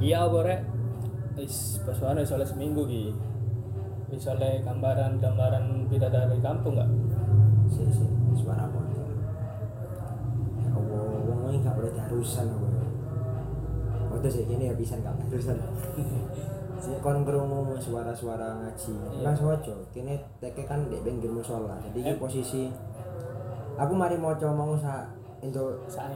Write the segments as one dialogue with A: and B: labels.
A: iya apa rek wis basuhan wis oleh seminggu ki. Wis oleh gambaran-gambaran bidadari kampung gak
B: si si suara motor ya Allah wong ini gak boleh darusan aku waktu sih ini ya bisa gak darusan. Si kon kerungu suara-suara ngaji.
A: Iya.
B: mas wojo kini teke kan di pinggir musola jadi ini posisi aku mari moco mau sa itu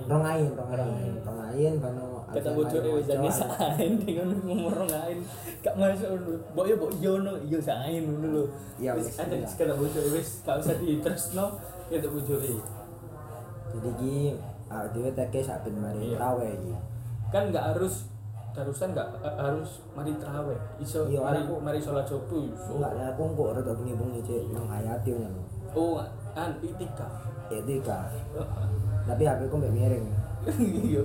B: rongain Rongain.
A: rongain
B: bano
A: kata bojone wis jane sain dengan ngomong ngain gak masuk dulu mbok yo mbok yo no yo sain ngono lho.
B: Iya,
A: wis ada
B: iya.
A: kata bojone wis. Gak usah ditresno kata bojone
B: jadi ki ah dia teke sak ben mari
A: Iya.
B: trawe iki.
A: Kan nggak harus darusan nggak eh, harus mari terawih iso
B: Iya,
A: mari
B: aku-
A: mari sholat subuh iso
B: enggak lah aku kok rada bengi-bengi cek nang hayati ngono
A: oh kan itika
B: etika tapi HP ku mbek miring.
A: Iya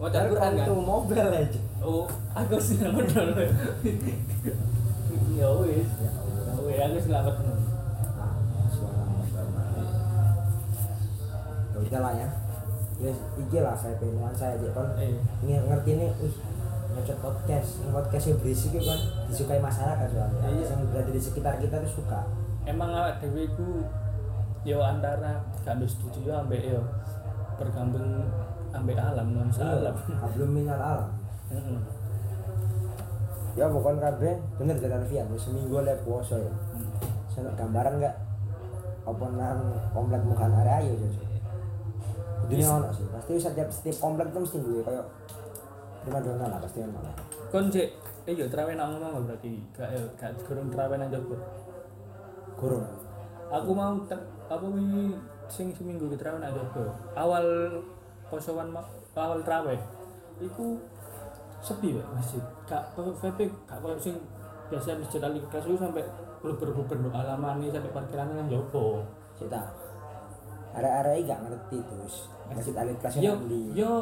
A: oh
B: Tapi
A: Quran kan?
B: itu mobil aja.
A: Oh aku selamat dulu ya wis ya wis aku
B: Ah, suara mobil mana ya udah lah ya. Ya iki lah VP nuansa aja kan Nge- ngerti nih wih ngecek podcast. Ini podcast yang berisik kan disukai masyarakat soalnya.
A: Iya.
B: yang berada di sekitar kita tuh suka.
A: Emang awak dhewe iku yo antara gak setuju yo ambek yo bergabung ambek alam nuansa alam
B: belum minal alam. Ya pokoknya kabeh. Bener dari Alfian seminggu le puasa ya. Sana gambaran enggak apa nang komplek mukan area ayo Jojo ini ono sih. Pasti setiap setiap komplek tuh mesti duwe kayak prima donna lah pasti ono
A: kon cek eh yo trawe nang ngomong berarti? Gak yo gak kurang trawe nang jopo
B: gurung
A: aku mau apa wi sing seminggu trawe nang jopo awal posoan awal trawe iku sepi wae masjid. Gak koyo VP gak koyo sing biasa masjid Ali kelas itu sampai bener-bener do alamane sampai parkirannya nang jopo
B: kita area-area ini gak ngerti terus masjid alit kelas
A: yo yo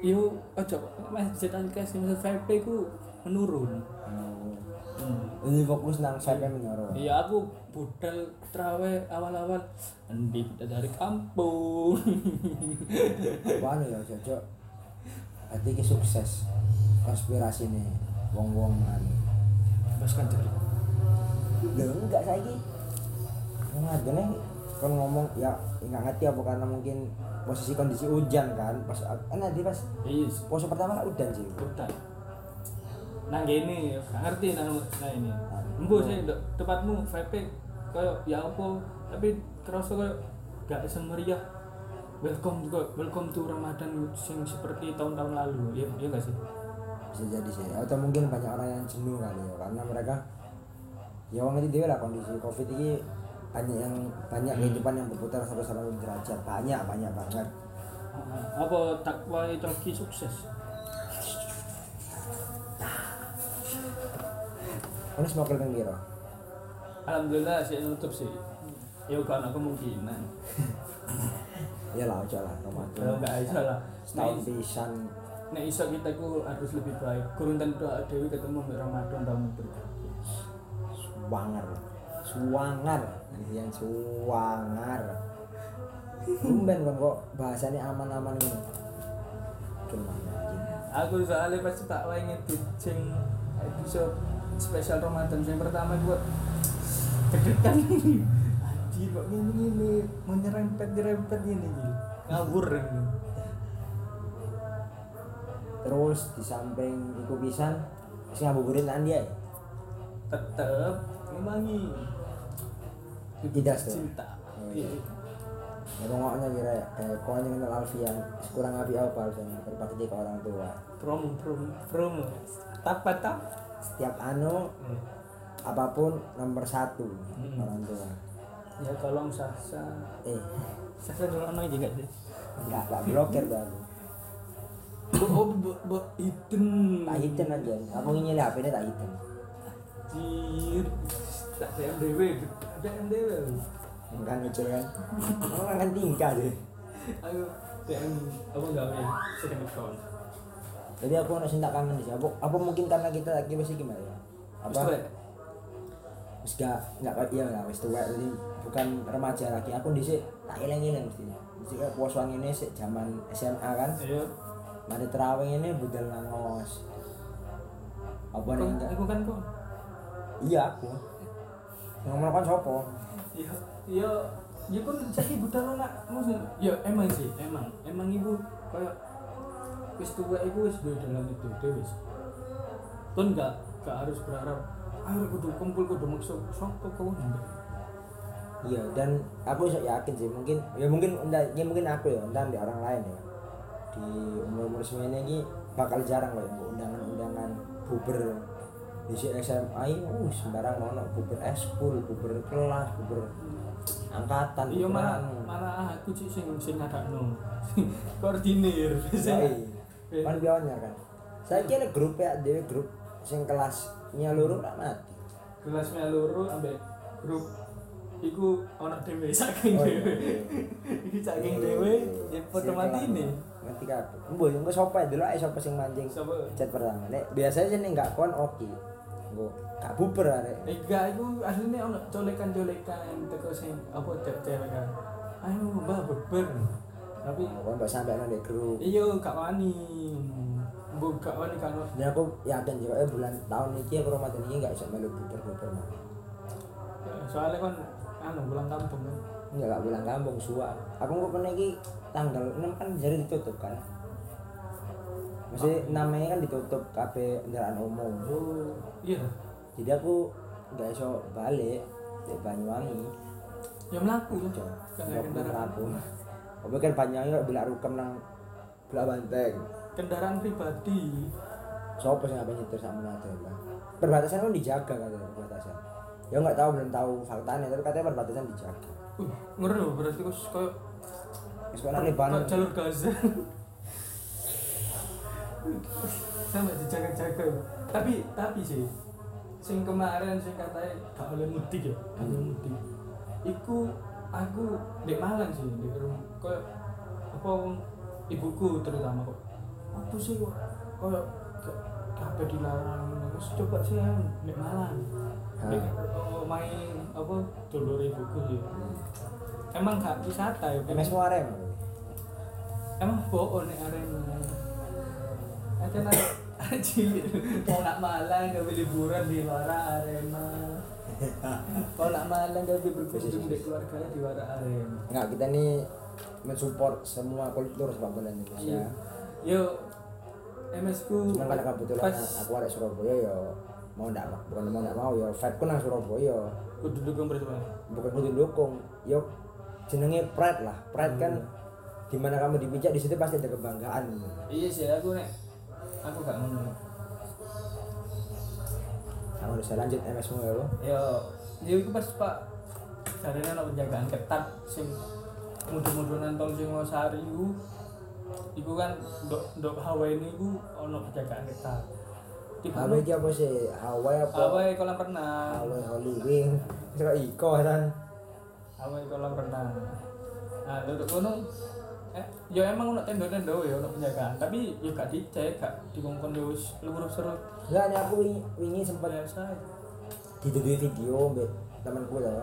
A: yo ojo masjid Ali kelas masjid VP ku menurun hmm.
B: ini fokus nang saya menyoro
A: Iya aku budal trawe awal-awal endi dari kampung.
B: Wah ya Jojo Hati ki sukses konspirasi nih wong-wong anu
A: Bas kan jadi.
B: Lho enggak saiki. Wong adene kon ngomong ya enggak ngerti apa karena mungkin posisi kondisi hujan kan pas kan nanti pas
A: Iya,
B: pose pertama kan udan sih.
A: budal. Nang gini, gak ngerti nang nah ini. Embo sih tempatmu VP kayak ya apa? Tapi kerasa kayak gak semeriah welcome juga welcome to Ramadan sing seperti tahun-tahun lalu. Iya iya gak sih?
B: Bisa jadi sih. Atau mungkin banyak orang yang jenuh kali ya karena mereka ya wong ngerti dhewe lah kondisi Covid ini banyak yang banyak kehidupan yang berputar 180 derajat. Banyak banyak banget.
A: Apa takwa coki sukses
B: Ono smoker kan kira
A: Alhamdulillah sih nutup sih ya gak ada kemungkinan.
B: Ya lah aja lah Ramadan
A: enggak bisa lah.
B: setahun pisan.
A: Nek iso kita ku harus lebih baik. Kurun tentu dewi ketemu Ramadan tahun berikutnya.
B: suwangar suwangar. Yang suwangar. Tumben kan kok bahasanya aman-aman ini anjing
A: Aku soalnya pas tak wae ngedit sing episode spesial Ramadan yang pertama gua deg-degan. Anjir kok gini gini menyerempet nyerempet gini gini. Ngawur
B: terus di samping iku pisan sing ngabuburit nang dia ya?
A: Tetep ngemangi.
B: Tidak,
A: cinta.
B: Oh, iya. ya pokoknya kira ya eh, kau hanya kenal Alfian kurang api apa Alfian berbakti ke orang tua
A: Promo promo promo. Tapa tap.
B: Setiap anu apa pun nomor satu
A: Hmm.
B: orang tua
A: Ya tolong Sasa.
B: eh
A: Sasa dulu anak aja enggak sih?
B: nggak nggak blokir tuh aku
A: oh, bu, hidden.
B: tak hidden aja aku ingin lihat HP tak hidden
A: Anjir. Tak DMDW, DMDW.
B: enggak ngecil kan orang kan tinggal deh
A: Ayo, DM apa gawe second account.
B: Jadi aku harus tak kangen sih. Apa, apa mungkin karena kita lagi masih gimana ya?
A: Apa?
B: wis gak nggak kayak iya lah wis tua jadi bukan remaja lagi. Aku di tak ilang ilang mesti mesti kayak puasuan ini sih zaman SMA kan.
A: Ayo.
B: mari terawih ini budal ngangos apa nih enggak
A: aku kan kok?
B: Iya aku. Yang ngomong kan sopo?
A: Iya iya. Ya kan jadi budal nak maksud ya emang sih emang. Emang ibu kayak wis tua ibu wis duwe dalam itu wis. Kan enggak enggak harus berharap ayo kudu kumpul kudu maksud sopo kau enggak
B: iya dan aku yakin sih mungkin ya mungkin entah ya mungkin aku ya entah di orang lain ya. Di umur umur semene ini bakal jarang loh undangan-undangan buber di SMA ini uh sembarang ono buber eskul buber kelas buber angkatan
A: iya
B: buber
A: malah
B: anu.
A: malah aku sih sing sing ngadakno. Koordinir
B: Iya, iya. kan pionnya kan. Saya kira grup ya dia grup sing kelasnya luru tak mati.
A: Kelasnya loro ambek grup iku ana dhewe saking
B: Oh,
A: dhewe.
B: iya, iya.
A: iki saking
B: Iya,
A: dhewe
B: iya.
A: ya foto mati ini.
B: ngerti kabeh. Mbok engko sapa dulu ae sapa sing mancing chat pertama. Nek biasanya sih nek enggak kon oke. Engko gak buber arek.
A: Ega iku asline ana colekan-colekan teko sing apa cewek kan. Ayo mbak beber tapi
B: kon mbok sampe nang ndek grup?
A: Iya gak wani. Mbok gak wani kan
B: dan aku yakin juga eh bulan tahun ini aku Ramadan ini nggak bisa melu buber buber mah
A: soalnya kan anu pulang kampung kan.
B: Nggak gak pulang kampung suwa. Aku nggak pernah ini tanggal 6 kan jadi ditutup kan. Masih namanya kan ditutup KB kendaraan umum.
A: Oh iya.
B: Jadi aku nggak bisa balik di Banyuwangi.
A: Ya melaku ya
B: Cok. Aku kan kok bila rukam nang bila banteng.
A: Kendaraan pribadi.
B: Siapa sih ngapain nyetir sama nado lah perbatasan kan dijaga katanya perbatasan. Ya nggak tahu belum tahu faktanya tapi katanya perbatasan dijaga.
A: Uh ngeri loh berarti kok kayak
B: nang Lebanon.
A: jalur Gaza. Sampai dijaga-jaga tapi tapi sih sing kemarin sing katanya gak boleh mudik ya gak boleh mudik. Iku aku di Malang sih di rumah. Kayak apa ibuku terutama kok. Apa sih kok? Kayak gak- kabeh dilarang. Terus coba sih yang di Malang. Di- oh, main apa dulur ibuku sih. Emang gak wisata ya
B: MS mu arem.
A: emang bohong nih arena ada cilik mau nak malang gak liburan di luar arena kalau nak malang gak boleh berkunjung di keluarganya di luar arena
B: Enggak, kita nih mensupport semua kultur sepak bola Indonesia.
A: yo MS ku
B: Cuman karena kebetulan
A: pas
B: aku ada Surabaya ya mau ndak bukan mau ndak mau ya vibe ku nang Surabaya.
A: Kudu dukung bersama
B: bukan kudu dukung yo jenenge pride lah. Pride kan di mana kamu dipijak di situ pasti ada kebanggaan.
A: Iya sih aku nek aku gak ngono
B: kamu bisa lanjut MS mu ya lo
A: yo yo itu pas pak. Jarene ana penjagaan ketat sing mudah-mudahan tol Singosari iku. Iku kan ndok ndok Hawaii ini iku ana penjagaan ketat.
B: Apa iki apa sih? Hawaii apa?
A: Hawaii kolam renang.
B: Hawaii Holy Wing kira iko kan
A: Hawaii kolam renang. Nah duduk kono eh ya emang ono tenda-tenda ya ono penjagaan. Tapi ya gak dicek gak dikongkon ya wis seru
B: enggak nih aku wingi, wingi sempat
A: biasa
B: dituduhi video mbak temanku ya.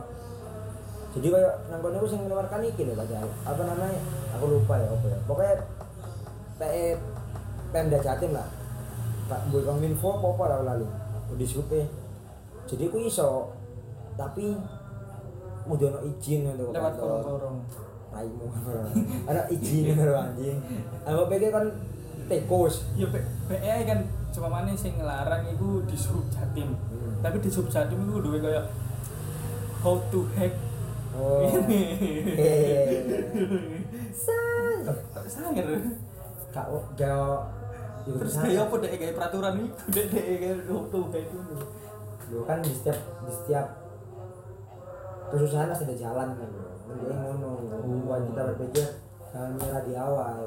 B: Jadi kayak nang kono aku sing mengeluarkan iki lho padahal apa namanya? Aku lupa ya apa ya. Pokoknya PE Pemda Jatim lah. Pak Boy Kominfo apa apa lah lalu. Di supe jadi aku iso tapi mau dono izin untuk
A: lewat korong-korong
B: raimu. Ada izin lho anjing. Aku pikir kan tekos
A: ya PE kan cuma mana sing ngelarang itu di sub jatim.
B: Hmm.
A: tapi di sub jatim itu duwe kayak how to hack?
B: Oh. Eh
A: kok sangar
B: kak gak
A: terus kayak apa deh kayak peraturan itu deh deh kayak how to hack itu.
B: Loh, kan di setiap di setiap kesusahan pasti ada jalan kan bro. Mending ngono buat kita berpikir jangan menyerah di awal.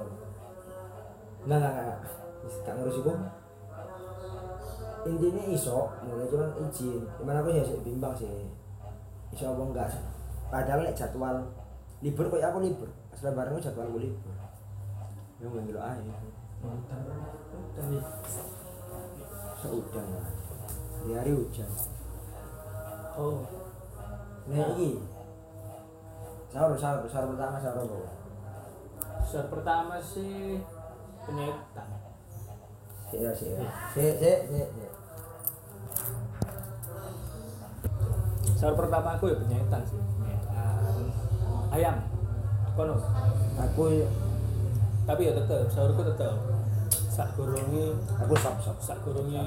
B: Nah nggak nggak gak ngurus itu intinya iso mulai cuman izin. Gimana aku sih bimbang sih. Iso apa enggak sih? Padahal nek jadwal libur kok aku libur? Pas lebaran aku jadwal aku libur. Ya
A: udah udah nih
B: seudah lah di hari hujan.
A: Oh.
B: Nah ini sahur sahur sahur pertama sahur apa?
A: Besar pertama sih penyetan
B: Sik ya, sik. ya. Sik, sik, sik. sik.
A: sahur pertama aku ya penyetan sih penyetan ayam kono
B: Aku
A: tapi ya tetep sahurku tetep sak kurungi
B: aku sop sop.
A: sak kurungi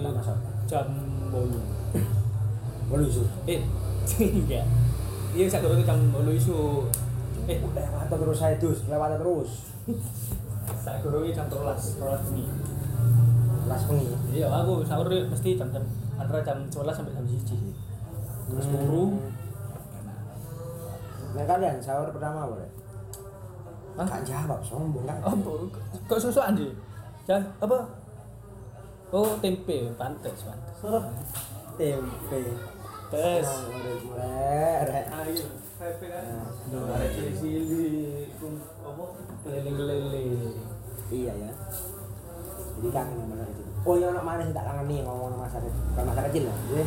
A: jam bolu
B: Bolu isu.
A: eh enggak iya sak kurungi jam bolu isu eh
B: Lewat terus saya dus, lewat terus.
A: sak kurungi jam terolas terolas ini
B: Kelas pengi.
A: iya aku sahur mesti jam jam antara jam 11 sampai jam 1 terus buru
B: Nah kalian sahur pertama boleh?
A: Hah?
B: Gak jawab, sombong kan?
A: apa kok susuan sih jangan apa oh tempe pantes pantes
B: Tempe.
A: Tes
B: mulai. rek.
A: ayo tempe kan ada cili-cili apa keliling-keliling
B: Iya ya. Jadi kangen sama masa kecil. Oh iya anak mana sih tak kangen nih ngomong masa kecil. Bukan masa kecil lah. Jadi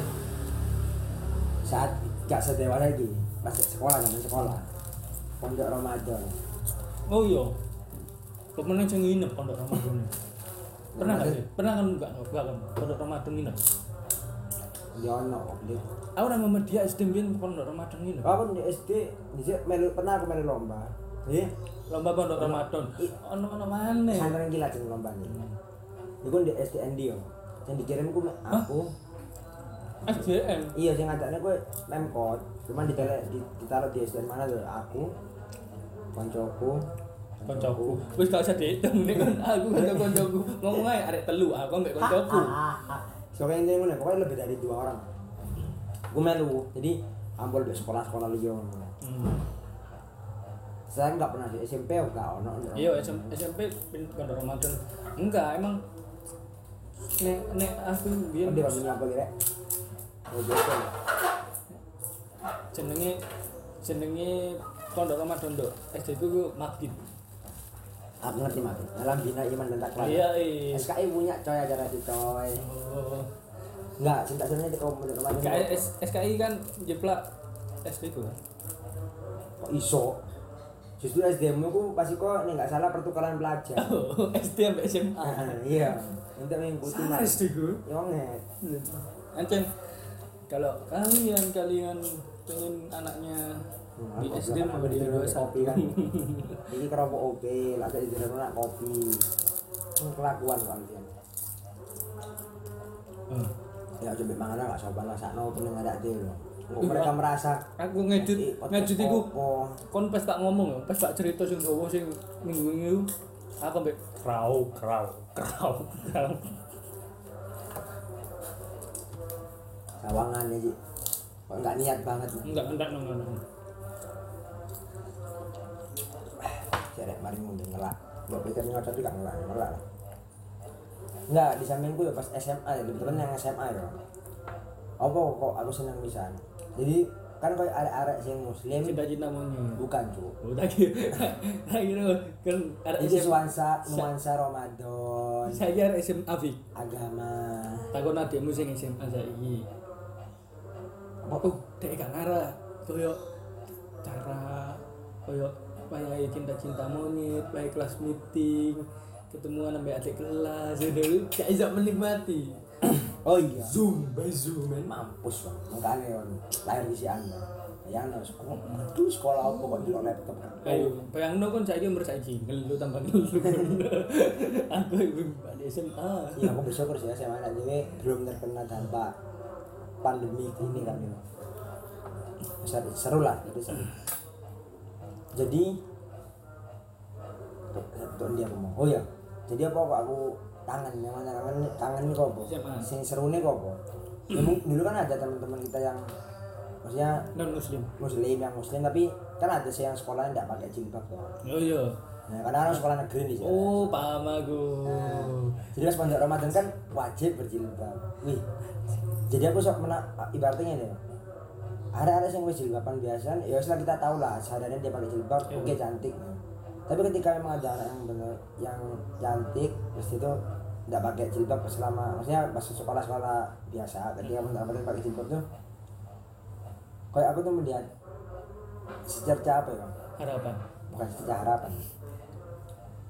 B: saat gak sedewasa lagi pas sekolah zaman sekolah pondok Ramadan
A: oh iya pemenang yang nginep pondok Ramadan pernah nggak sih pernah kan enggak enggak kan pondok Ramadan nginep
B: di ono di
A: aku nama media SD mbien pondok Ramadan nginep
B: aku di SD di melu pernah aku melu lomba. Jadi
A: lomba pondok Ramadan. Ono ono mana
B: santren gila sing lomba nih itu di SDN dia yang dikirim ku aku.
A: SDM
B: iya sing ngajaknya gue memkot cuman di, di, ditaruh di SDN mana tuh? Aku koncoku.
A: Koncoku. Wis gak usah dihitung kan aku koncoku. Ngomong aja arek telu aku mbek koncoku
B: Soalnya ini gue pokoknya lebih dari dua orang. Gue melu, jadi ampul di sekolah-sekolah liyo.
A: Hmm.
B: Saya nggak pernah di SMP, nggak ono.
A: iya SM- SMP pin- pondok Ramadan enggak emang nek nek aku
B: Dia
A: biyen
B: di kampung apa kira? Oh,
A: jenenge jenenge pondok Ramadan dok SD ku Magid
B: Aku ngerti mati. Dalam bina iman dan takwa.
A: iya iya
B: SKI punya coy acara itu coy.
A: Oh.
B: Enggak, cinta sebenarnya di.
A: Kayak S- SKI kan jeplak SD ku kan
B: Kok iso? Justru SDM ku pasti kok nih nggak salah pertukaran pelajar.
A: oh, SD sampai SMA
B: Ah, iya. Untuk mengikuti
A: salah SD ku
B: Yonget.
A: Ancen kalau kalian kalian pengen anaknya di
B: Aku
A: SD
B: bilang
A: mau
B: aku
A: di
B: di
A: dua
B: kopi kan. Ini kerompok OP, lagi di dalam nak kopi. Kelakuan kalian.
A: Hmm.
B: Ya coba mangan lah sopan lah sakno peneng ada dia loh. Kok mereka merasa
A: Aku ngedit
B: "Ih, podcast
A: ngedit iku
B: opo?"
A: kon pas tak ngomong ya, pas tak cerita sing gowo sing minggu minggu aku mbek krau krau krau krau
B: sawangan ya sih. Kok enggak niat banget nih.
A: enggak enggak
B: Cerek mari mungkin ngelak. Gak pikir ngocot juga ngelak, ngelak lah. Enggak, di sampingku ya pas SMA ya, kebetulan yang SMA ya. Apa kok aku seneng pisan. Jadi kan kau arek-arek sing muslim
A: cita-cita monyet
B: bukan cu.
A: udah gitu gitu kan ada SMA
B: nuansa nuansa Ramadan,
A: saya ada SMA Fik
B: agama.
A: takon adikmu sing SMA saiki apa tuh dek gak ngarah koyo cara koyo wayahe cinta-cinta monyet wayahe kelas meeting ketemuan sampai adik kelas itu gak bisa menikmati
B: Oh iya.
A: zoom by zoom men
B: Mampus bang. Makanya on lahir di si anda. Yang harus sekolah. Sekolah apa kok di laptop.
A: ayo bayang no kan saya umur saiki ngelu tambah ngelu aku ibu di SMA
B: Iya aku bersyukur sih ya saya anak jadi belum terkena dampak pandemi ini kan ya. Seru, seru lah itu seru. Jadi tuh, dia ngomong. Oh ya. Jadi apa kok aku tangan yang mana tangan tangan ini kok. Sing seru nih kok? Ya, dulu kan ada teman-teman kita yang maksudnya
A: non muslim
B: muslim yang muslim tapi kan ada sih yang sekolah tidak pakai jilbab tuh.
A: oh iya
B: Nah, karena kan sekolah negeri sana.
A: oh paham aku
B: Jadi pas pondok Ramadan kan wajib berjilbab. Wih. Jadi aku sok mena ibaratnya nih. Ada ada yang wis jilbaban biasa, ya setelah kita tahu lah seharian dia pakai jilbab,
A: Iya.
B: oke cantik. Tapi ketika memang ada anak yang bener yang cantik, terus itu tidak pakai jilbab selama maksudnya pas sekolah sekolah biasa ketika pondok Ramadan pakai jilbab tuh kayak aku tuh melihat secerca apa ya
A: harapan.
B: Bukan secerca harapan.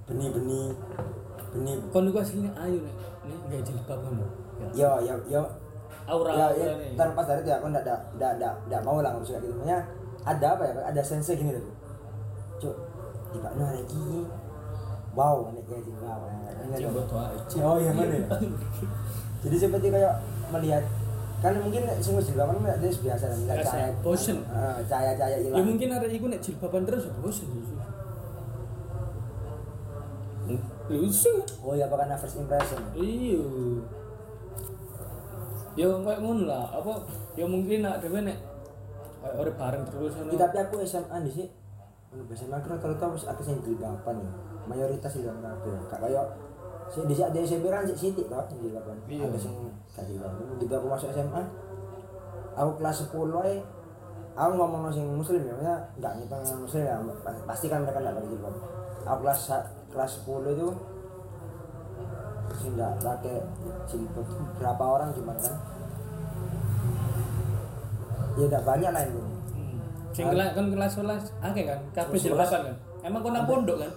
B: Benih-benih benih.
A: Kon iku asline ayu nek. Nek gawe jilbab ngono ya
B: yo yo yo
A: aura
B: ya, ya terlepas dari itu ya aku ndak ndak ndak ndak ndak mau lah ngomong kayak gitu. Makanya ada apa ya ada sense gini loh cuk. Tiba no ada gini. Wow nek
A: aja.
B: oh iya mana ya jadi seperti kayak melihat kan mungkin wis jilbaban kan dia biasa lah melihat
A: Biasa,
B: cahaya
A: bosen.
B: Ah, cahaya-cahaya
A: ya
B: hilang
A: mungkin arek iku nek jilbaban terus ya bosen ya Lucu.
B: oh ya apakah first impression
A: Iya. Ya kayak ngono lah, apa ya mungkin nak dhewe nek kayak ora bareng terus ngono.
B: Iki, tapi aku SMA di sini. SMA aku rata-rata wis aku sing jilbaban ya. Mayoritas jilbaban kabeh gak kaya sing di di SMP kan sik sithik to sing jilbaban
A: Iya.
B: ada sing gak jilbaban begitu aku masuk SMA aku kelas 10 ae aku ngomong sing muslim ya. Maksudnya enggak ngitung muslim ya. Pasti kan mereka enggak pakai jilbab aku kelas kelas 10 itu sing enggak pakai jilbab berapa orang cuman kan ya enggak banyak lah ini
A: Hmm. Sing kelas kan kelas 11 akeh kan, kabeh
B: Kelas 11.
A: jilbaban kan. Emang kok nang pondok kan?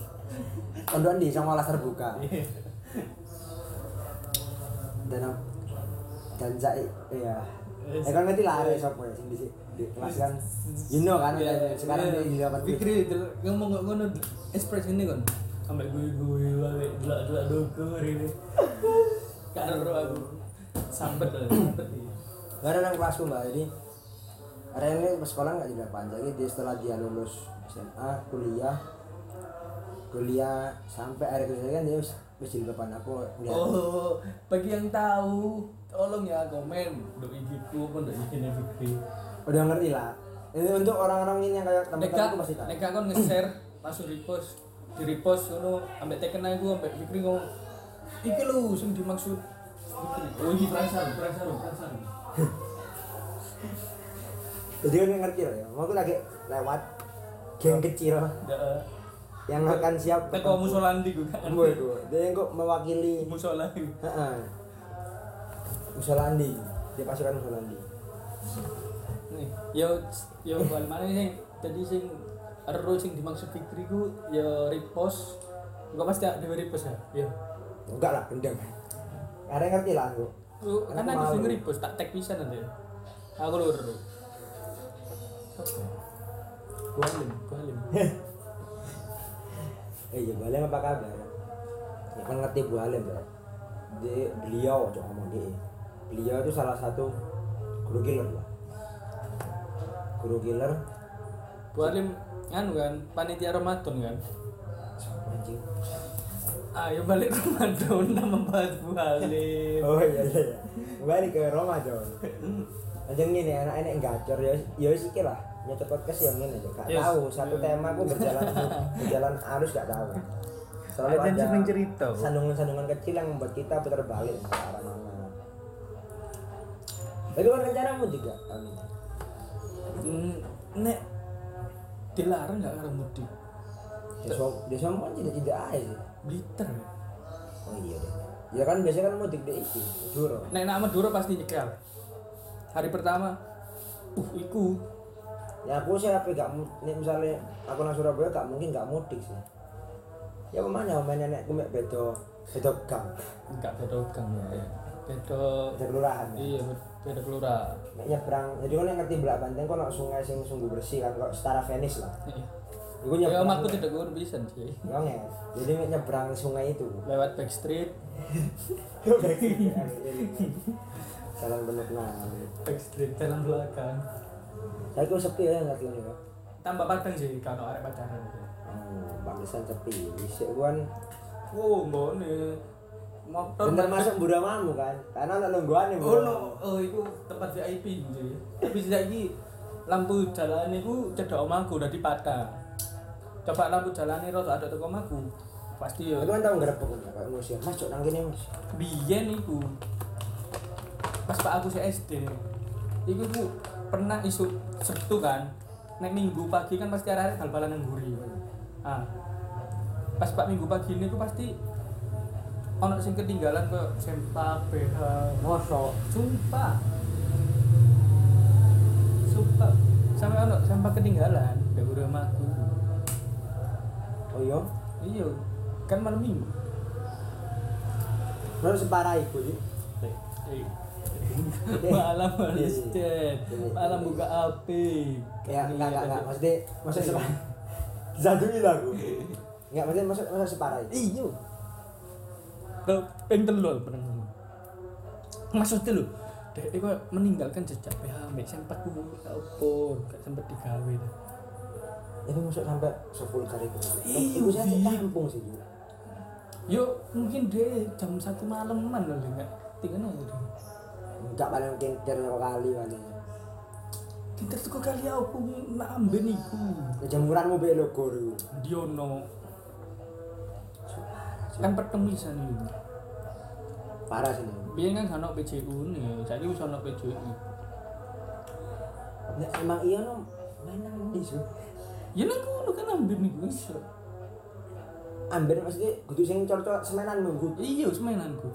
B: Pondok di sama kelas terbuka
A: Iya.
B: dan dan saya iya eh kan ngerti lah ada siapa ya sing di kelas kan you know kan
A: Iya,
B: sekarang
A: iya.
B: di dapat
A: Fikri ngomong ngono ekspresi ini kan. Ambek gue-gue wae delak-delak dokur ini. Karo aku. Sambet lah, sambet
B: ada nang kelasku mbak. Jadi ada ini sekolah nggak juga panjang jadi setelah dia lulus SMA kuliah kuliah sampai akhir kuliah kan dia wis depan aku lihat
A: Oh, bagi yang tahu, tolong ya komen. Untuk igiku pun untuk IG Fikri.
B: udah ngerti lah. Ini untuk orang-orang ini yang kayak
A: Neka,
B: teman-teman aku pasti tahu.
A: neka kon nge-share langsung repost, di repost ngono ambek teken aku ambek Fikri ngomong iki lho sing dimaksud Fikri. Oh, iki saru, perang saru.
B: jadi kan ngerti lah ya mau aku lagi lewat geng kecil yang akan siap
A: teko musola ndi ku kan.
B: gue gue dia yang kok mewakili
A: Musola.
B: Heeh. Musolandi di pasukan Musolandi
A: Nih, yo yo bal mana sing tadi sing ero sing dimaksud Fikri ku yo repost. Enggak pasti ada repost ya. Yo.
B: enggak lah ada yang ngerti lah aku
A: kan aku sing repost tak tag pisan nanti. Aku lur. Kualim, kualim.
B: eh ya Balem apa kabar ya kan ngerti Bu Halim ya di beliau coba ngomong dia beliau itu salah satu guru killer lah guru killer
A: Kualim anu kan panitia Ramadan kan. Ayo balik Ramadan nama bahas Kualim.
B: oh iya iya iya. Kembali ke coba anjing ini anak-anak gacor. Ya ya sih lah. Nyocok podcast yang ini tuh gak
A: Yes.
B: tahu satu tema aku berjalan berjalan arus gak tahu. Selalu
A: Ada
B: ada
A: seneng cerita,
B: sandungan-sandungan kecil yang membuat kita putar balik ke arah mana. Bagaimana rencanamu juga ini
A: Hmm, Nek dilarang nggak karo mudik.
B: di Som- di Som kan tidak tidak
A: Blitter. ya.
B: oh iya deh ya kan biasanya kan mudik di itu Duro
A: Nek nak Madura pasti nyekel. Hari pertama, uh, iku
B: ya aku sih apa gak nih misalnya aku nang Surabaya gak mungkin gak mudik sih ya ke mana mainnya nek kumek bedo bedo gang
A: enggak beda gang ya. Beda
B: bedo kelurahan ya.
A: iya beda kelurahan.
B: nyebrang jadi kan yang ngerti belak banteng kok nak sungai sing sungguh bersih kan kok setara Venice lah
A: Iya.
B: Iku
A: Ya
B: nyebrang
A: aku tidak gue bisa sih.
B: Ya, nge. jadi nyebrang sungai itu
A: Lewat backstreet,
B: jalan bener nah
A: backstreet jalan belakang.
B: saya kok sepi ya ngerti ini kok
A: Tambah padang sih kalau arek pacaran.
B: oh bangkisan sepi bisa kan
A: Oh, mbone. Motor
B: bener masuk Buddha Mamu kan karena ada nungguan nih
A: Oh no, oh itu tempat VIP sih. Tapi saiki lampu jalan itu cedok omahku udah dipatah. Coba lampu jalan ini rada ada teko omahku. Pasti ya.
B: Aku kan tau ngerebek kan kayak ngusir Mas cok nang kene Mas.
A: Biyen iku. Pas Pak aku si SD. Iku ku pernah isu Sabtu kan. Nek Minggu pagi kan pasti arek bal-balan nang mburi. Ah. Pas Pak Minggu pagi ini ku pasti ono sing ketinggalan ke sempak BH
B: Mosok.
A: Sumpah. Sumpah. Sampai ono sampah ketinggalan di rumahku.
B: Oh iya.
A: Iya, kan malam minggu.
B: Kalau separah itu sih.
A: Eh, malam harus
B: Iya.
A: chat malam buka HP
B: Ya enggak enggak enggak maksudnya maksudnya separah. Disantunin aku. Enggak maksudnya maksud maksud separah itu.
A: iyo ke ping telu pernah ngomong maksudnya lho dek meninggalkan jejak PHM sempat ku apa gak sempat digawe dah.
B: Itu masuk sampai sepuluh kali itu. Itu saya tampung sih.
A: Yo mungkin deh jam satu malaman loh enggak tinggal aja deh
B: Enggak paling kintir berapa kali paling.
A: kita tuh kali aku nambah niku
B: Kejemuranmu be logo dulu.
A: Diono kan pertemisan itu
B: Parah sih.
A: biar kan ono PJU nih jadi wis ono PJU
B: Nek emang iya no mana sih.
A: ya nang kono kan ambil nih wis
B: Ambil maksudnya kudu sing cocok semenan minggu.
A: iya wis mainanku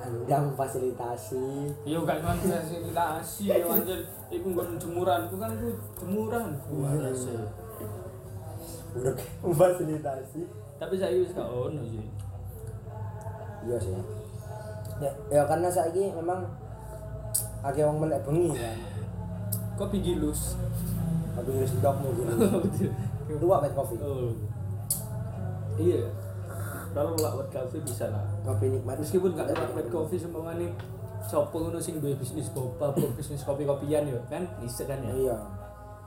B: Anda memfasilitasi.
A: iya gak cuma fasilitasi ya anjir iku nggon jemuranku kan iku jemuranku sih
B: Udah memfasilitasi.
A: Tapi saya wis gak ono sih
B: Iya sih. Ya, ya karena saiki memang akeh wong melek bengi kan.
A: kopi gilus
B: Tapi harus stok mungkin. Dua bed kopi.
A: oh iya kalau lak buat kafe bisa lah
B: Kopi nikmat.
A: meskipun gak lewat bed coffee semua nih sopo ngono sing duwe bisnis boba bisnis kopi-kopian yo kan bisa kan ya
B: Iya.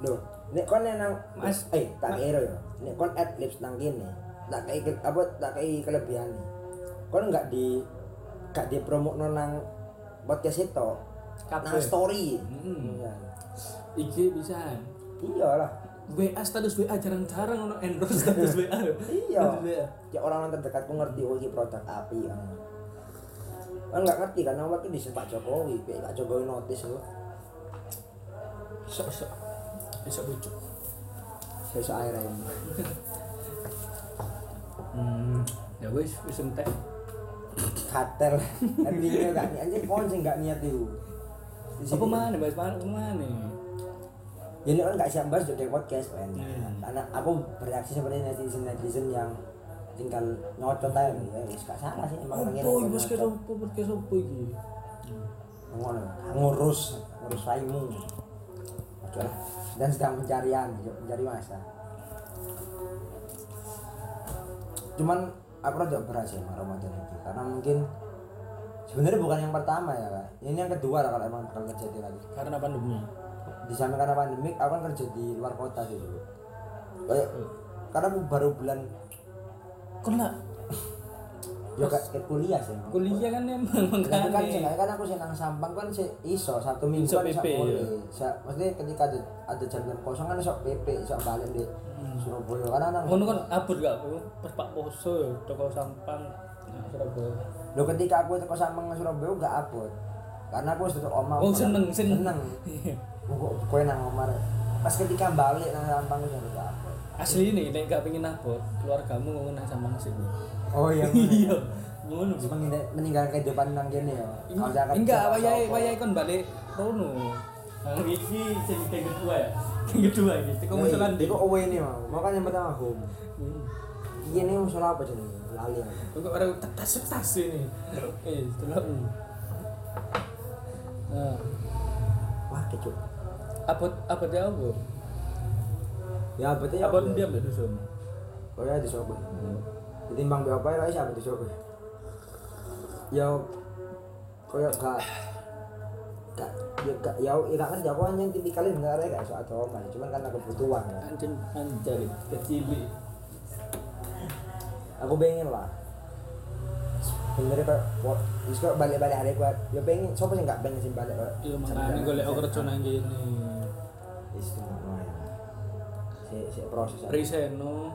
B: Loh, nek kon nang
A: Mas-
B: eh tak kira ya. Nek kon ad libs nang kene, tak ke- apa tak kei kelebihan Kon enggak di enggak dipromokno nang podcast itu. Nang story.
A: Mm.
B: Iya.
A: IG bisa
B: Iyalah.
A: WA status WA jarang-jarang ono endorse status WA.
B: Iya. Ya orang-orang terdekatku ngerti oh ini produk api kan. Kan enggak ngerti kan itu di Pak Jokowi, Pak Jokowi notice loh.
A: Sok sok. Bisa lucu.
B: Sesuk air ini.
A: Hmm, ya wis wis entek.
B: Katel. Artinya enggak niat anjing kon sing enggak niat itu.
A: Apa mana bahas mana mana?
B: Ya ini kan gak siap bahas di podcast kan.
A: Hmm.
B: Karena aku bereaksi seperti netizen netizen yang tinggal nyocot aja ya wis gak salah sih emang pengen
A: Apa bos ke apa podcast apa iki?
B: ngono ngurus ngurus raimu dan sedang pencarian mencari masa cuman aku rada berhasil sama Ramadan itu karena mungkin sebenarnya bukan yang pertama ya kak. Ini yang kedua lah kalau emang bakal terjadi lagi.
A: Karena pandemi.
B: di samping karena pandemik aku kan kerja di luar kota sih dulu kayak karena aku baru bulan
A: Kon lah
B: ya kayak kuliah sih
A: kuliah kan emang
B: Tapi kan
A: makanya.
B: sih kan aku sih nang Sampang kan sih iso satu minggu
A: Iso
B: kan
A: PP, ya.
B: Maksudnya ketika ada ada jam-jam kosong kan iso PP iso balik di Surabaya karena nang
A: Ngono kan abot gak aku pas Pak Poso ya toko Sampang nah, Surabaya.
B: Lo ketika aku teko Sampang Surabaya gak abot. Karena aku tutup omah.
A: Oh, seneng, seneng.
B: Seneng. Kowe nang omah. Pas ketika balik nang Sampang wis gak.
A: Asli nih nek gak pengen abot, keluargamu nang Sampang sih.
B: Oh iya.
A: Iya. Ngono.
B: Cuma meninggalkan kehidupan nang kene ya. Kerja,
A: Enggak, wayahe wayahe kon balik rono. Nah, iki sing yang kedua ya. Yang kedua iki, teko
B: Nah,
A: musulan
B: Iku away ini mau. Makanya pertama home. Iya nih musuh apa jenenge? Lali aku.
A: Kok ora tas tas ini. Eh, delok. Nah,
B: Wah, kecut.
A: abot abot ya apa?
B: Ya berarti ya.
A: Abot dia mbak dusun.
B: Oh ya di Surabaya. Ditimbang berapa ya siapa di Surabaya? Ya koyo gak gak ya gak ya ya gak ngerti aku hanya tipikalnya sebenarnya gak soal trauma cuman karena kebutuhan kan.
A: Anjen anjar kecil.
B: aku pengen lah sebenarnya kayak wah wis kok balik-balik hari gua ya pengen siapa sih gak pengen sih balik kok
A: Iya makane golek kerja nang kene.
B: wis itu ngono ya si si proses.
A: Riseno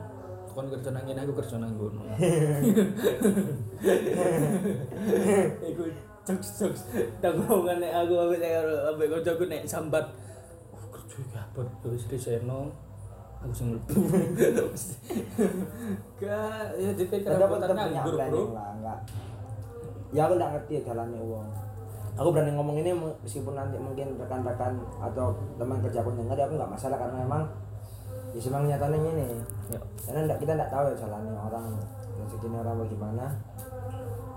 A: kon kerja nang kene aku kerja nang kono. Iku jokes jokes tanggungan nek aku ambek ambek kancaku nek sambat. Oh kerja iki apa wis Riseno. Aku sing mlebu. Gak ya dipikir
B: aku
A: aku nganggur, Bro.
B: ya aku gak ngerti ya jalannya uang aku berani ngomong ini meskipun nanti mungkin rekan-rekan atau teman kerjaku denger ya aku nggak masalah karena memang ya memang nyatanya ini
A: Ya.
B: karena nggak- kita nggak tahu ya jalannya orang rezekinya orang bagaimana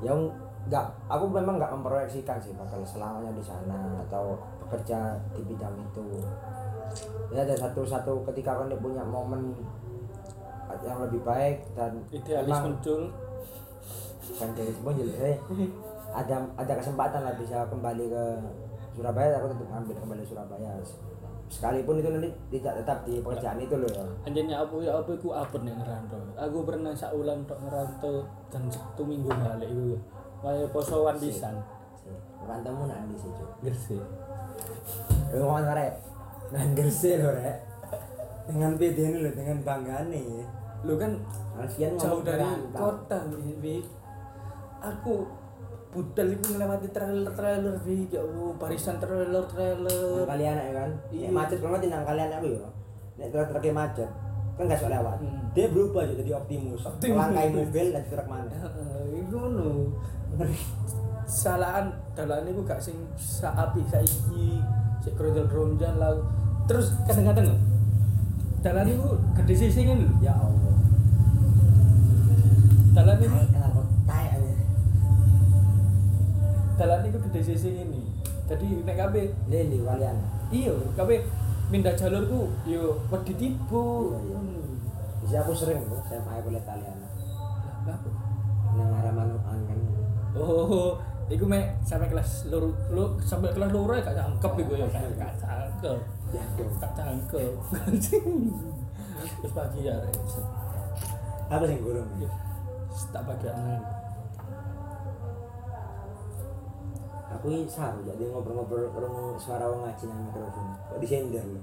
B: yang nggak aku memang nggak memproyeksikan sih bakal selamanya di sana atau bekerja di bidang itu. Ya ada satu satu ketika kau punya momen yang lebih baik dan
A: idealis
B: memang-
A: muncul.
B: Bukan dari muncul eh, ada ada kesempatan lah bisa kembali ke Surabaya aku tetap ngambil kembali Surabaya sekalipun itu nanti tidak tetap di pekerjaan itu loh ya.
A: Anjirnya apa ya apa iku apa nih ngerantau. Aku pernah sak ulan tok ngerantau dan satu minggu balik iku kaya posoan pisan.
B: Rantemu nanti sih cuy
A: Gresik.
B: Lu ngomong rek. Nang gresik lho rek. Dengan PD ini lho, dengan banggaan nih
A: lu kan
B: Alfian
A: jauh dari
B: rantau.
A: kota Wi. aku budal itu melewati trailer-trailer di ya Allah, barisan
B: Nang
A: trailer-trailer
B: kalian ya kan
A: Iya.
B: Macet banget nang kalian aku ya Nek truk-truknya macet Kan gak sok lewat
A: Hmm.
B: Dia berubah jadi Optimus
A: Optimus.
B: Melangkai mobil dan truk mana
A: iku ngono. Salahan dalan iku gak sing saapi saiki, sik kronjol-kronjol lah. Terus kadang-kadang dalan iku gede sisi kan.
B: Ya Allah
A: Dalan iku dalan iku gede sisi ini. Jadi nek kabeh
B: di kalian
A: iya kabeh pindah jalurku yo wedi tibu.
B: Iya, iya. Aku sering loh SMA aku lihat kalian
A: Lah?
B: Nang arah manukan kan
A: Oh, iku mek sampai kelas loro lu sampai kelas loro ya gak cangkep iku ya gak gak cangkep.
B: Ya
A: Gak cangkep. Terus pagi ya.
B: Apa sih gurung
A: tak bagian
B: ini saru jadi ngobrol-ngobrol kerungu suara wong ngaji nang mikrofon. Kok disender lho?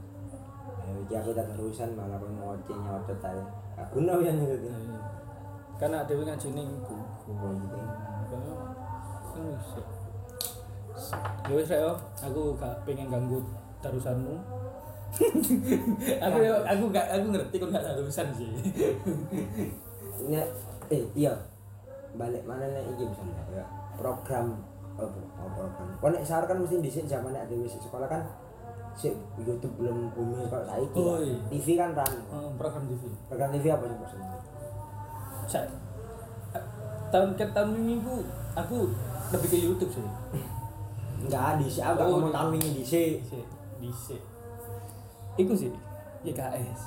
B: Ya aku tak terusan malah kok ngoceh nyocot aja aku nau yang gitu
A: Karena dewe ngajine iku.
B: oh gitu
A: Ya wis rek aku gak pengen ganggu terusanmu. aku aku gak aku ngerti kok gak terusan sih.
B: ini eh iya. Balik mana nih iki misalnya ya? Program oh, oh program kau nek sahur kan mesti di zaman nek dewi sekolah kan si YouTube belum booming kalau saiki
A: Oh,
B: kan.
A: iya.
B: TV kan ram
A: Oh, program TV.
B: program TV apa sih maksudnya
A: Sa tahun ke tahun minggu aku lebih ke YouTube sih.
B: enggak di si aku
A: Oh, di-
B: tahun ini di si
A: Di di Iku sih YKS.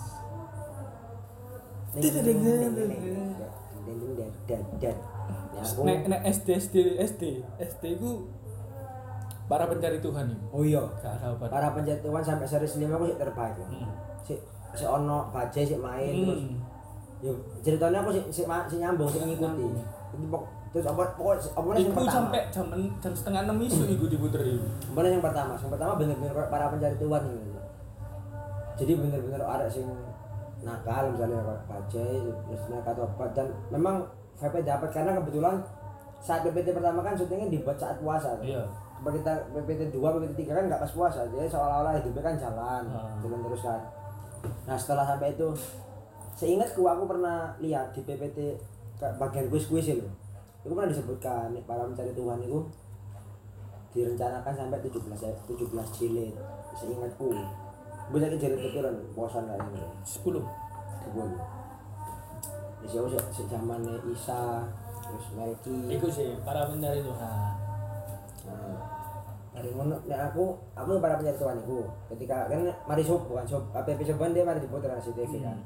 A: Nek nek SD SD SD SD ku para pencari Tuhan itu.
B: Oh iya,
A: Gak ada apa.
B: para penjatuhan sampai series 5 aku sih terbaik.
A: Hmm.
B: Si si ono bajai si main terus
A: Hmm.
B: yo ceritanya aku si si, si nyambung si ngikuti.
A: Nyambung.
B: Itu pok terus apa pokok apa yang pertama?
A: sampai jam jam setengah enam isu iku diputeri.
B: Mana yang pertama? Yang pertama bener-bener para pencari Tuhan ini. Jadi bener-bener ada sing nakal misalnya bajai terus mereka tobat dan memang VP dapat karena kebetulan saat PPT pertama kan syutingnya dibuat saat puasa kan?
A: iya.
B: kita PPT 2, PPT 3 kan nggak pas puasa jadi seolah-olah hidupnya kan jalan
A: hmm.
B: jalan terus kan nah setelah sampai itu seingatku aku pernah lihat di PPT bagian kuis-kuis itu itu pernah disebutkan para mencari Tuhan itu direncanakan sampai 17 17 eh, jilid seingatku bisa jilid pikiran bosan lah ini 10 10 wis yo sejamane Isa terus Melki
A: iku sih para pencari Tuhan
B: nah, Mari ngono nek aku aku para pencari Tuhan iku ketika kan mari sub bukan sub apa percobaan dia mari diputar nasi TV hmm. kan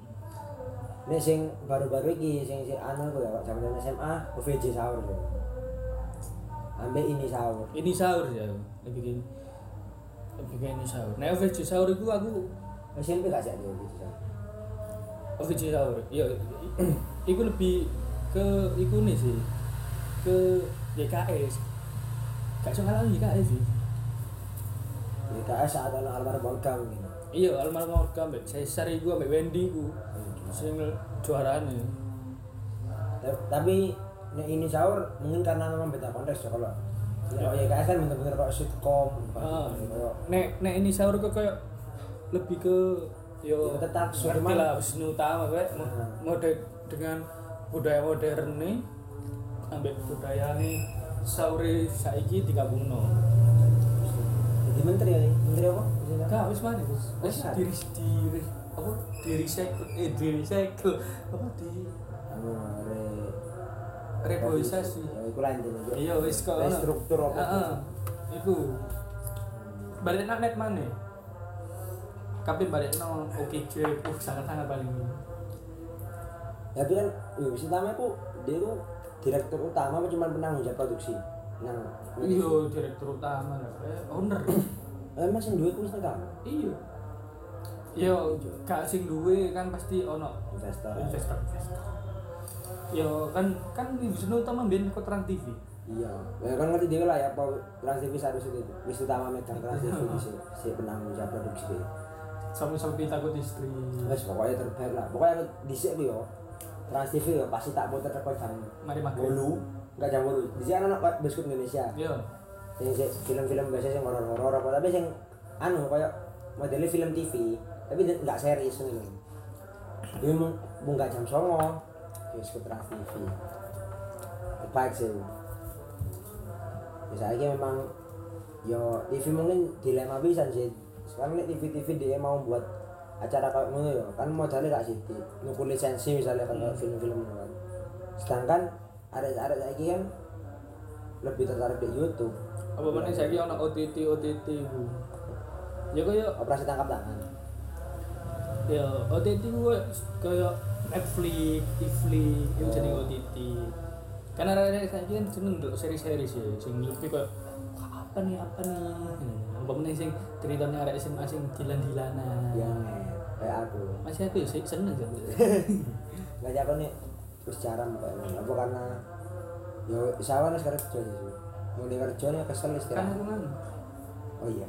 B: Nek sing baru-baru iki sing si anu ku ya zaman SMA OVJ sahur yo. Ambek ini sahur.
A: Ini sahur ya. Lebih gini. Lebih gini sahur. Nek OVJ sahur iku aku
B: SMP gak sih OVJ sahur.
A: OVJ sahur. Iya, iku lebih ke iku nih sih. Ke YKS. Gak iso ngalami YKS sih.
B: BKS saat ana almarhum Olga mungkin.
A: Iya, almarhum Orga mbek Cesar iku mbek Wendy iku sing juarane.
B: Ta- Tapi ini sahur mungkin karena memang beda konteks ya kalau Ya, YKS kan bener-bener kok sitcom,
A: Ah.
B: kayak
A: Nek nek ini sahur kok kayak lebih ke yo
B: tetap
A: ngerti lah Wisnu Utama mo-
B: Hmm.
A: mode dengan budaya modern nih ambek budaya nih sauri saiki digabungno.
B: jadi menteri ya, menteri apa?
A: Kak wis mana wis wis
B: Wis
A: diri diri apa? Diri recycle eh diri recycle apa di?
B: Anu re
A: reboisasi.
B: Ya iku intine Cuk.
A: iya wis kok
B: struktur apa?
A: Heeh. iku. Balik nang net mana tapi balik nang oke cuy uh sangat sangat paling
B: ya itu kan ya wis utama itu dia itu direktur utama apa cuma penanggung jawab produksi? Nang
A: iya direktur utama eh owner.
B: Eh mas yang duwe wis kamu?
A: Iya. Yo gak sing duwe kan pasti ono.
B: Investor
A: investor investor. Yo kan kan di Wisnu utama mbien ikut Trans TV
B: iya. Ya kan ngerti dia lah ya apa Trans TV harus itu. Wis utama megang Trans TV si, si penanggung jawab produksi
A: sampai-sampai takut istri.
B: Wes pokoknya terbaik lah. Pokoknya dhisik ku yo Trans TV yo pasti tak puter teko jam
A: mari makan.
B: Bolu enggak jam bolu dhisik kan ono biskuit Indonesia.
A: Yo.
B: Sing film-film biasa sing horor-horor apa tapi sing anu kayak modelnya film TV tapi dia nggak series gitu dia mau mau nggak jam songo ke Trans TV terbaik sih. Bisa aja memang yo TV mungkin dilema bisa sih sekarang nih TV TV dia mau buat acara kayak ngono ya kan modalnya gak sih nuku lisensi misalnya kan kayak film-film kan. Sedangkan ada ada lagi kan lebih tertarik di YouTube.
A: Apa mana saya ono OTT OTT bu ya kayak
B: operasi tangkap tangan.
A: Ya OTT gue kayak Netflix, Tifli, itu jadi OTT. Karena ada saya kan seneng dulu seri-seri sih, sing lebih kayak "Wah, apa nih apa nih, apa mana sing ceritanya ada SMA sing dilan-dilanan.
B: yang kayak aku.
A: Masih aku ya sih seneng kan.
B: nggak jago nih terus jarang pokoknya apa karena yo sawan sekarang kerja sih mulai kerja nih kesel
A: kan
B: istirahat.
A: aku kan
B: oh iya.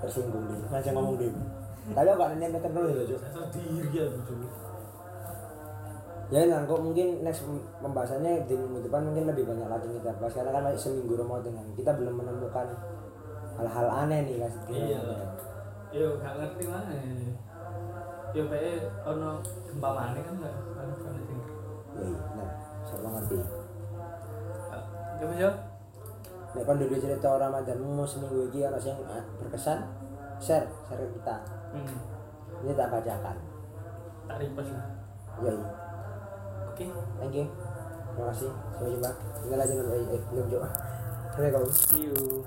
B: Tersinggung deh ngajak ngomong deh tapi aku gak nanya dulu ya
A: diri ya.
B: Ya nah kok mungkin next pembahasannya di minggu depan mungkin lebih banyak lagi kita bahas karena kan masih seminggu kan kita belum menemukan hal-hal aneh nih guys
A: Iya. Yo gak ngerti mana. Yo kayak ono gempa mana kan enggak kan kan
B: ya iya nah siapa ngerti
A: Coba yo.
B: Nek kon dulu cerita Ramadanmu seminggu ini ana sing ah, berkesan, share, share kita.
A: Hmm.
B: Ini tak bacakan.
A: Tak repost lah.
B: Ya iya.
A: Oke.
B: Thank you. Terima kasih. Sampai jumpa. Tinggal aja nanti eh, belum jauh. Assalamualaikum.
A: See you.